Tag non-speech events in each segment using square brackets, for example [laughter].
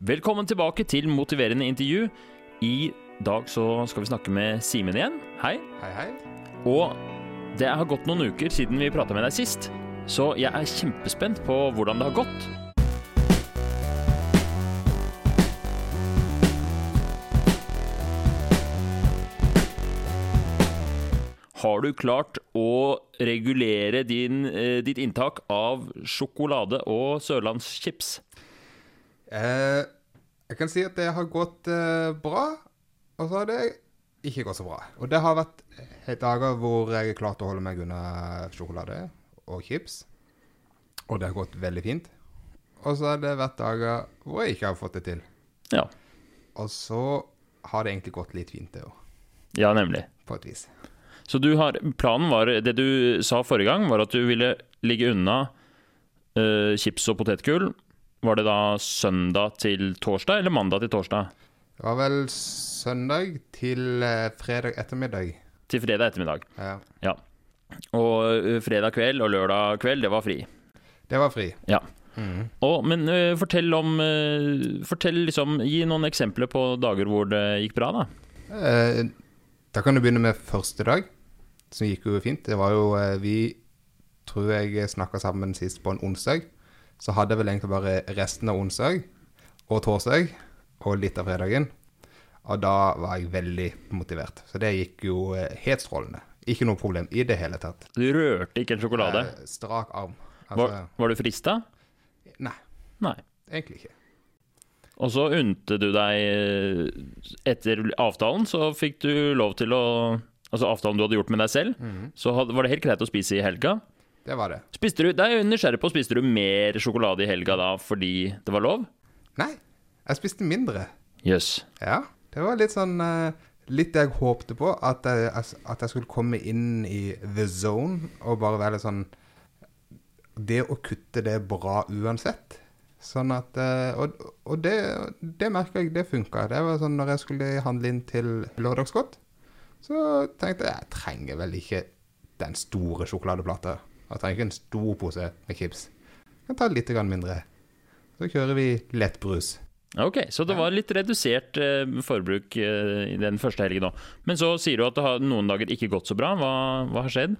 Velkommen tilbake til Motiverende intervju. I dag så skal vi snakke med Simen igjen. Hei. Hei, hei. Og det har gått noen uker siden vi prata med deg sist, så jeg er kjempespent på hvordan det har gått. Har du klart å regulere din, eh, ditt inntak av sjokolade og sørlandschips? Eh, jeg kan si at det har gått eh, bra, og så har det ikke gått så bra. Og det har vært dager hvor jeg har klart å holde meg unna sjokolade og chips. Og det har gått veldig fint. Og så har det vært dager hvor jeg ikke har fått det til. Ja. Og så har det egentlig gått litt fint, det òg, Ja, nemlig. på et vis. Så du har, planen var Det du sa forrige gang, var at du ville ligge unna uh, chips og potetgull. Var det da søndag til torsdag, eller mandag til torsdag? Det var vel søndag til eh, fredag ettermiddag. Til fredag ettermiddag. Ja. Ja. Og eh, fredag kveld og lørdag kveld, det var fri. Det var fri. Ja. Mm. Og, men uh, fortell om uh, Fortell liksom Gi noen eksempler på dager hvor det gikk bra, da. Uh, da kan du begynne med første dag, som gikk jo fint. Det var jo Vi tror jeg snakka sammen sist på en onsdag. Så hadde jeg vel egentlig bare resten av onsdag og torsdag og litt av fredagen. Og da var jeg veldig motivert. Så det gikk jo eh, helt strålende. Ikke noe problem i det hele tatt. Du rørte ikke en sjokolade. Eh, strak arm. Var, Altså, var du frista? nei, Nei. egentlig ikke. Og så unte du deg eh, Etter avtalen så fikk du lov til å Altså avtalen du hadde gjort med deg selv, Mhm. så had- var det helt greit å spise i helga. Det var det. Spiste du, det er jeg nysgjerrig på, spiste du mer sjokolade i helga da fordi det var lov? Nei, jeg spiste mindre. Jøss. Ja, det var litt sånn eh, Litt det jeg håpte på, at jeg, at jeg skulle komme inn i the zone og bare være litt sånn Det å kutte det bra uansett. Sånn at eh, Og, og det, det merka jeg, det funka. Det var sånn når jeg skulle handle inn til lørdagsgodt, så tenkte jeg jeg trenger vel ikke den store sjokoladeplata. Jeg trenger ikke en stor pose med chips. Jeg kan ta litt mindre. Så kjører vi lettbrus. Ok, så det var litt redusert eh, forbruk eh, i den første helgen òg. Men så sier du at det har noen dager ikke gått så bra. Hva, hva har skjedd?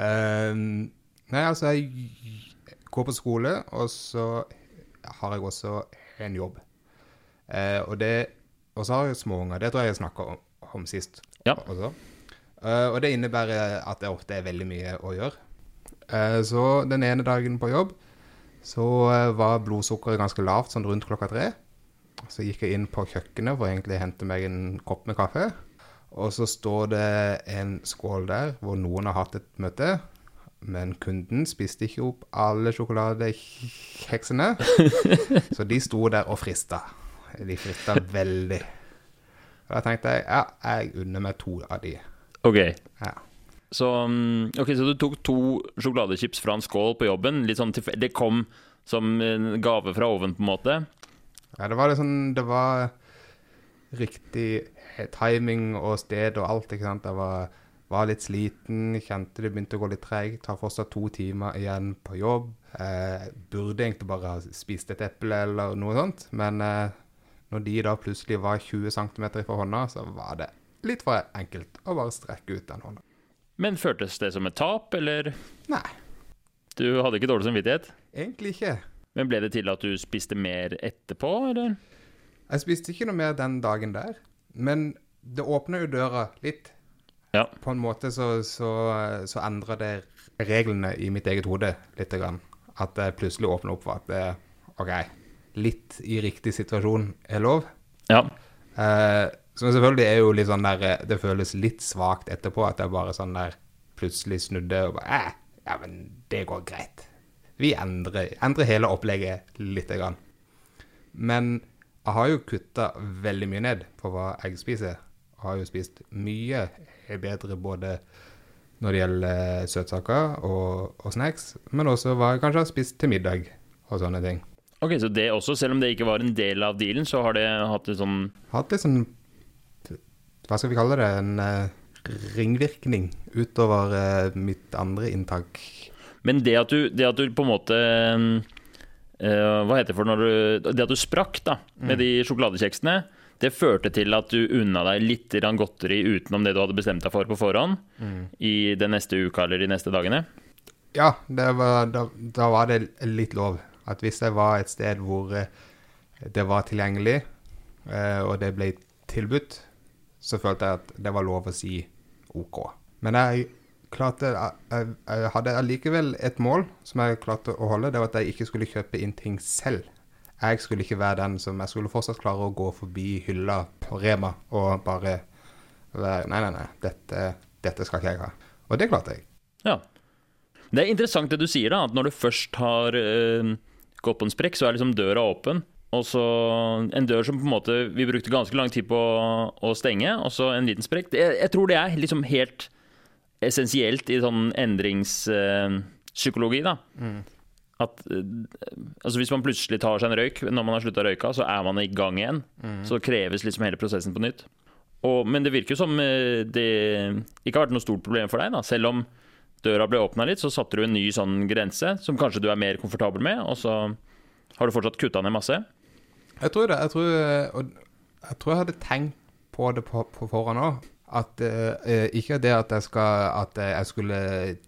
Ehm, nei, altså jeg går på skole, og så har jeg også en jobb. Uh, og det Og så har jeg småunger. Det tror jeg jeg snakka om, om sist Ja. Eh, og det innebærer at det ofte er veldig mye å gjøre. Eh, så den ene dagen på jobb så eh, var blodsukkeret ganske lavt, sånn rundt klokka tre. Så gikk jeg inn på kjøkkenet for egentlig å hente meg en kopp med kaffe. Og så står det en skål der hvor noen har hatt et møte, men kunden spiste ikke opp alle sjokoladekjeksene. [laughs] så de sto der og frista. De frista veldig. Og da tenkte jeg ja, jeg unner meg to av de. Ok, Ja. Så, okay, ok, så du tok to sjokoladechips fra en skål på jobben. Sånn det kom som en gave fra oven, på en måte. ja, det var liksom Det var riktig timing og sted og alt, ikke sant. Jeg var, var litt sliten, kjente det begynte å gå litt tregt. Har fortsatt to timer igjen på jobb. Eh, burde egentlig bare ha spist et eple eller noe sånt, men eh, når de da plutselig var 20 cm fra hånda, så var det litt for enkelt å bare strekke ut den hånda. Men føltes det som et tap, eller Nei, du hadde ikke dårlig samvittighet? egentlig ikke. Men ble det til at du spiste mer etterpå, eller? Jeg spiste ikke noe mer den dagen der, men det åpna jo døra litt. Ja. På en måte så, så, så endra det reglene i mitt eget hode litt. Grann. At det plutselig åpna opp for at det, OK, litt i riktig situasjon er lov. Ja. Eh, som selvfølgelig er jo litt sånn der eh, Det føles litt svakt etterpå at jeg bare sånn der plutselig snudde og bare eh, Ja, men det går greit. Vi endrer, endrer hele opplegget lite grann. Men jeg har jo kutta veldig mye ned på hva jeg spiser. Jeg har jo spist mye bedre både når det gjelder søtsaker og, og snacks, men også hva jeg kanskje har spist til middag og sånne ting. Ok, så det også, selv om det ikke var en del av dealen, så har det hatt et sånn hatt litt sånn Hva skal vi kalle det? En eh, ringvirkning utover eh, mitt andre inntak. Men det at du, det at du på en måte eh, Hva heter det for når du Det at du sprakk da med de sjokoladekjeksene, det førte til at du unna deg litt godteri utenom det du hadde bestemt deg for på forhånd i den neste uka eller de neste dagene. Ja, det var, da, da var det litt lov. At hvis jeg var et sted hvor det var tilgjengelig, og det ble tilbudt, så følte jeg at det var lov å si OK. Men jeg klarte Jeg, jeg hadde allikevel et mål som jeg klarte å holde. Det var at jeg ikke skulle kjøpe inn ting selv. Jeg skulle ikke være den som Jeg skulle fortsatt klare å gå forbi hylla på Rema og bare være Nei, nei, nei, dette, dette skal ikke jeg ha. Og det klarte jeg. Ja. Det er interessant det du sier, da. At når du først har øh, gått på en sprekk, så er liksom døra åpen. Og så en dør som på en måte vi brukte ganske lang tid på å, å stenge, og så en liten sprekk. Jeg, jeg tror det er liksom helt essensielt i sånn endringspsykologi, da. At eh, altså hvis man plutselig tar seg en røyk når man har slutta å røyke, så er man i gang igjen. Så kreves liksom hele prosessen på nytt. Og, men det virker jo som eh, det ikke har vært noe stort problem for deg, da. Selv om døra ble åpna litt, så satte du en ny sånn grense som kanskje du er mer komfortabel med, og så har du fortsatt kutta ned masse. Jeg tror det. Jeg tror, eh, jeg, tror jeg hadde tenkt på det på, på forhånd òg. At eh, ikke det at jeg, skal, at jeg skulle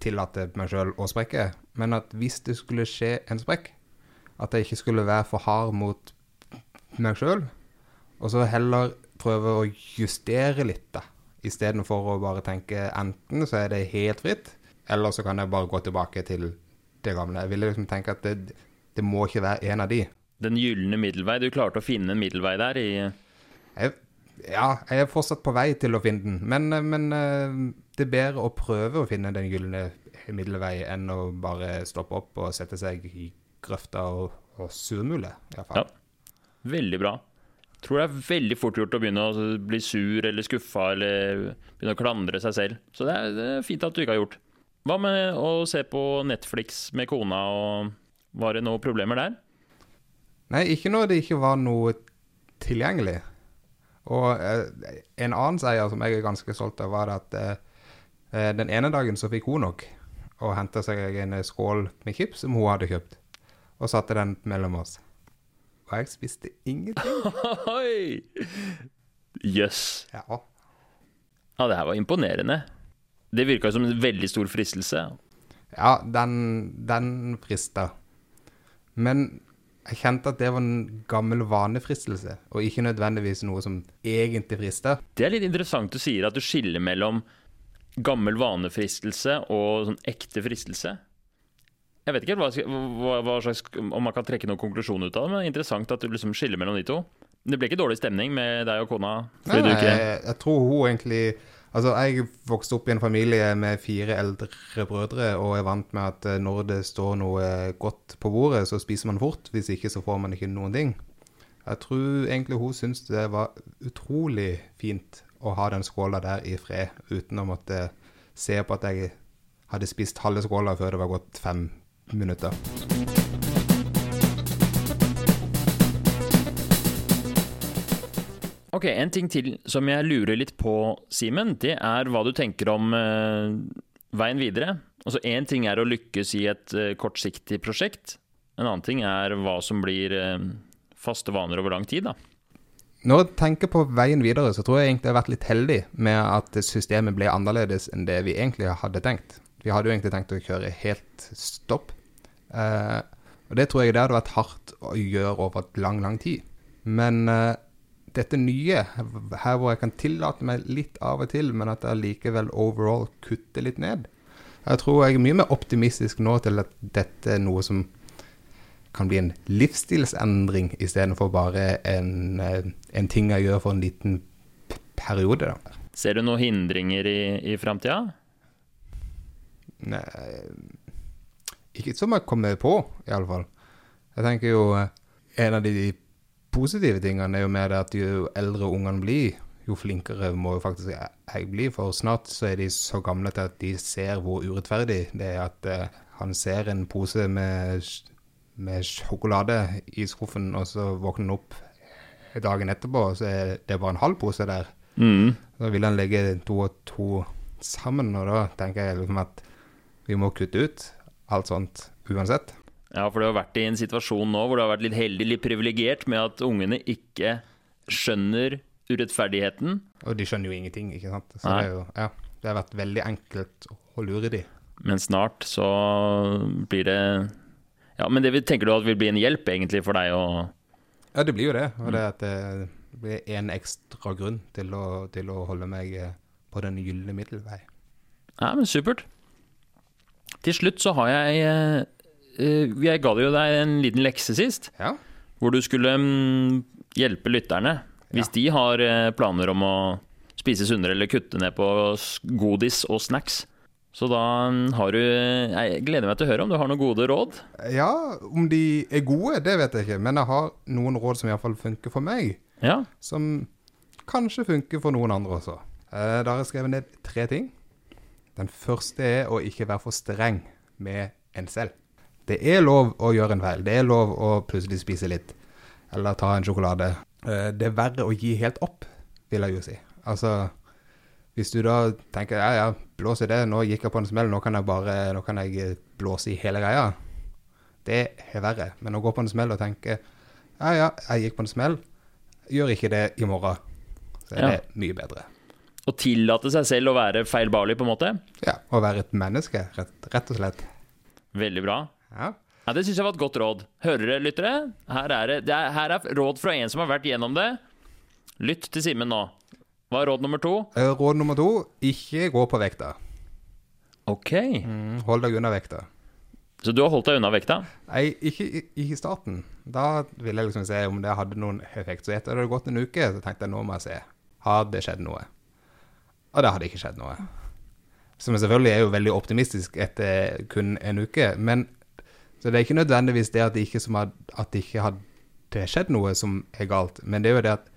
tillate meg sjøl å sprekke, men at hvis det skulle skje en sprekk, at jeg ikke skulle være for hard mot meg sjøl, og så heller prøve å justere litt, da. Istedenfor å bare tenke enten så er det helt fritt, eller så kan jeg bare gå tilbake til det gamle. Jeg ville liksom tenke at det, det må ikke være en av de. Den gylne middelvei. Du klarte å finne en middelvei der i Jeg, ja, jeg er fortsatt på vei til å finne den, men, men eh, det er bedre å prøve å finne den gylne middelvei enn å bare stoppe opp og sette seg i grøfta og, og surmule, iallfall. Ja. Veldig bra. Jeg tror det er veldig fort gjort å begynne å bli sur eller skuffa eller begynne å klandre seg selv. Så det er, det er fint at du ikke har gjort. Hva med å se på Netflix med kona, og var det noen problemer der? Nei, ikke når det ikke var noe tilgjengelig. Og eh, en annen seier som jeg er ganske stolt av, var at eh, den ene dagen så fikk hun nok og henta seg en skål med chips som hun hadde kjøpt, og satte den mellom oss. Og jeg spiste ingenting. [laughs] Jøss. Jøss. Ja. Ja, det her var imponerende. Det virka som en veldig stor fristelse. Ja, den, den frista. Men jeg kjente at det var en gammel vanefristelse, og ikke nødvendigvis noe som egentlig frister. Det er litt interessant du sier at du skiller mellom gammel vanefristelse og sånn ekte fristelse. Jeg vet ikke hva, hva, hva slags, om man kan trekke noen konklusjon ut av det, men det er interessant at du liksom skiller mellom de to. Det ble ikke dårlig stemning med deg og kona? Nei, jeg, jeg tror hun egentlig Altså, jeg vokste opp i en familie med fire eldre brødre, og er vant med at eh, når det står noe godt på bordet, så spiser man fort. Hvis ikke, så får man ikke noen ting. Jeg tror egentlig hun syntes det var utrolig fint å ha den skåla der i fred, uten å måtte se på at jeg hadde spist halve skåla før det var gått fem minutter. Ok, En ting til som jeg lurer litt på, Simen, det er hva du tenker om eh, veien videre. Altså Én ting er å lykkes i et eh, kortsiktig prosjekt. En annen ting er hva som blir eh, faste vaner over lang tid. da. Når jeg tenker på veien videre, så tror jeg egentlig jeg har vært litt heldig med at systemet ble annerledes enn det vi egentlig hadde tenkt. Vi hadde jo egentlig tenkt å kjøre helt stopp. Eh, og det tror jeg det hadde vært hardt å gjøre over et lang, lang tid. Men eh, dette nye, her hvor jeg kan tillate meg litt av og til, men at jeg likevel overall kutter litt ned Jeg tror jeg er mye mer optimistisk nå til at dette er noe som kan bli en livsstilsendring istedenfor bare en, eh, en ting jeg gjør for en liten periode. Da. Ser du noen hindringer i, i framtida? Nei, ikke som jeg kommer på, iallfall. Jeg tenker jo eh, En av de positive tingene er jo med det at jo eldre ungene blir, jo flinkere må jo faktisk jeg- bli. For snart så er de så gamle til at de ser hvor urettferdig det er at eh, han ser en pose med, med sjokolade i skuffen, og så våkner han opp dagen etterpå, og så er det bare en halv pose der. Mm. Da vil han legge to og to sammen, og da tenker jeg liksom at vi må kutte ut alt sånt uansett. Ja, for du har vært i en situasjon nå hvor du har vært litt heldig, litt privilegert med at ungene ikke skjønner urettferdigheten. Og de skjønner jo ingenting, ikke sant. Så Nei. det, er jo, ja, det har vært veldig enkelt å lure de. Men snart så blir det Ja, men det tenker du at vil bli en hjelp egentlig for deg å Ja, det blir jo det. Og det at det blir en ekstra grunn til å, til å holde meg eh, på den gylne middelvei. Ja, men supert. Til slutt så har jeg eh, Jeg ga jo deg en liten lekse sist, Ja. hvor du skulle mm, hjelpe lytterne. Hvis de har eh, planer om å spise sunnere eller kutte ned på godis og snacks. Så da mm, har du Jeg gleder meg til å høre om du har noen gode råd. ja, om de er gode, det vet jeg ikke. Men jeg har noen råd som iallfall funker for meg. Ja, Som kanskje funker for noen andre også. Eh, Da har jeg skrevet ned tre ting. Den første er å ikke være for streng med en selv. Det er lov å gjøre en feil. Det er lov å plutselig spise litt. Eller ta en sjokolade. Eh, Det er verre å gi helt opp, vil jeg jo si. Altså, hvis du da tenker ja, ja, blås i det, nå gikk jeg på en smell, nå kan jeg bare nå kan jeg eh, blåse i hele greia. Det er verre. Men å gå på en smell og tenke ja, ja, jeg gikk på en smell, gjør ikke det i morgen. Så er Ja. det mye bedre. Å tillate seg selv å være feilbarlig, på en måte. Ja, å være et menneske, rett, rett og slett. Veldig bra. Ja. Ja, Det syns jeg var et godt råd. Hører dere, lyttere? Her er, det, er, her er råd fra en som har vært gjennom det. Lytt til Simen nå. Hva er råd nummer to? Eh, Råd nummer to, ikke gå på vekta. Ok. Mm, Hold deg unna vekta. Så du har holdt deg unna vekta? Nei, ikke i, i starten. Da ville jeg liksom se om det hadde noen effekt. Så etter det hadde gått en uke, så tenkte jeg nå må jeg se. Har det skjedd noe? Og det hadde ikke skjedd noe. Som selvfølgelig er jo veldig optimistisk etter kun en uke. Men så det er ikke nødvendigvis det at det ikke, som had, at det ikke hadde skjedd noe som er galt. Men det er jo det at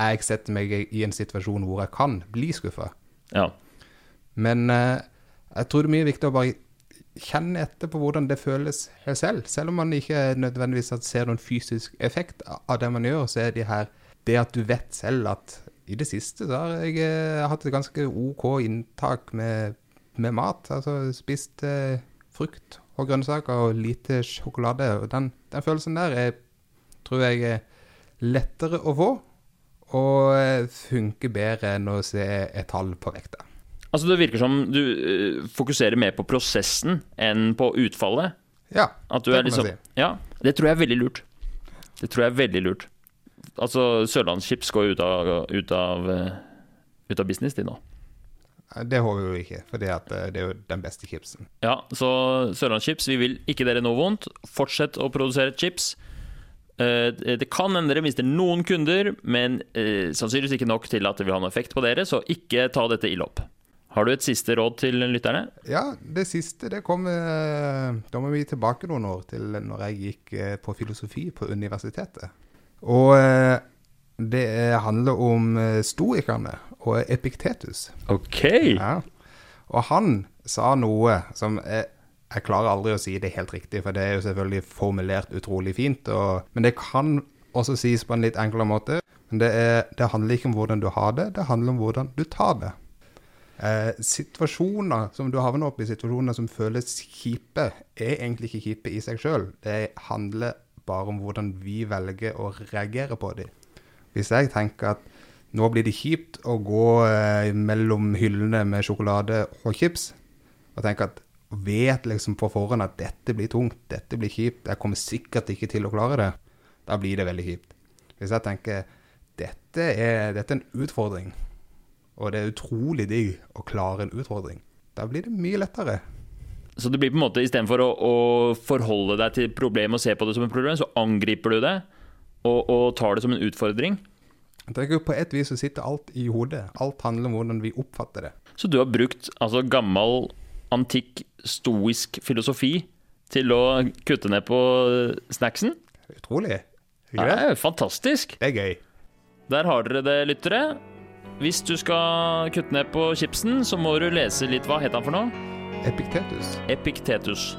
jeg setter meg i en situasjon hvor jeg kan bli skuffa. Ja. Men eh, jeg tror det er mye viktig å bare kjenne etter på hvordan det føles selv. Selv om man ikke nødvendigvis ser noen fysisk effekt av det man gjør, så er det her det at du vet selv at i det siste så har jeg eh, hatt et ganske OK inntak med, med mat. Altså spist eh, frukt og grønnsaker og lite sjokolade. Og den, den følelsen der er, tror jeg er lettere å få, og eh, funker bedre enn å se et tall på vekta. Altså Det virker som du øh, fokuserer mer på prosessen enn på utfallet. Ja, At du det kan liksom, man si. Ja, det tror jeg er veldig lurt. Det tror jeg er veldig lurt. Altså, Sørlandschips går ut av, ut av, øh, ut av business, de nå. Nei, Det håper vi ikke, for det er jo den beste chipsen. Ja, så Sørlandschips, vi vil ikke dere noe vondt. Fortsett å produsere chips. Eh, Det kan hende dere mister noen kunder, men eh, sannsynligvis ikke nok til at det vil ha noen effekt på dere, så ikke ta dette ille opp. Har du et siste råd til lytterne? Ja, det siste, det kom eh, Da må vi tilbake noen år til når jeg gikk eh, på filosofi på universitetet. Og eh, det handler om eh, stoikerne og Epiktetus. Ok. Ja. Og han sa noe som jeg, jeg klarer aldri å si det helt riktig, for det er jo selvfølgelig formulert utrolig fint. Og, men det kan også sies på en litt enklere måte. Men det, er, det handler ikke om hvordan du har det, det handler om hvordan du tar det. Eh, situasjoner som du havner opp i, situasjoner som føles kjipe, er egentlig ikke kjipe i seg sjøl. Det handler bare om hvordan vi velger å reagere på dem. Hvis jeg tenker at nå blir det kjipt å gå eh, mellom hyllene med sjokolade og chips, og tenker at vet liksom på forhånd at dette blir tungt, dette blir kjipt, jeg kommer sikkert ikke til å klare det, da blir det veldig kjipt. Hvis jeg tenker dette er, dette er en utfordring, og det er utrolig digg å klare en utfordring, da blir det mye lettere. Så det blir på en måte istedenfor å, å forholde deg til problemet og se på det som et problem, så angriper du det og, og tar det som en utfordring. Jeg tenker På et vis så sitter alt i hodet. Alt handler om hvordan vi oppfatter det. Så du har brukt altså gammel, antikk, stoisk filosofi til å kutte ned på snacksen? Er utrolig. Ikke det? er fantastisk. Det er gøy. Der har dere det, lyttere. Hvis du skal kutte ned på chipsen, så må du lese litt Hva het han for noe? Epiktetus. Epiktetus.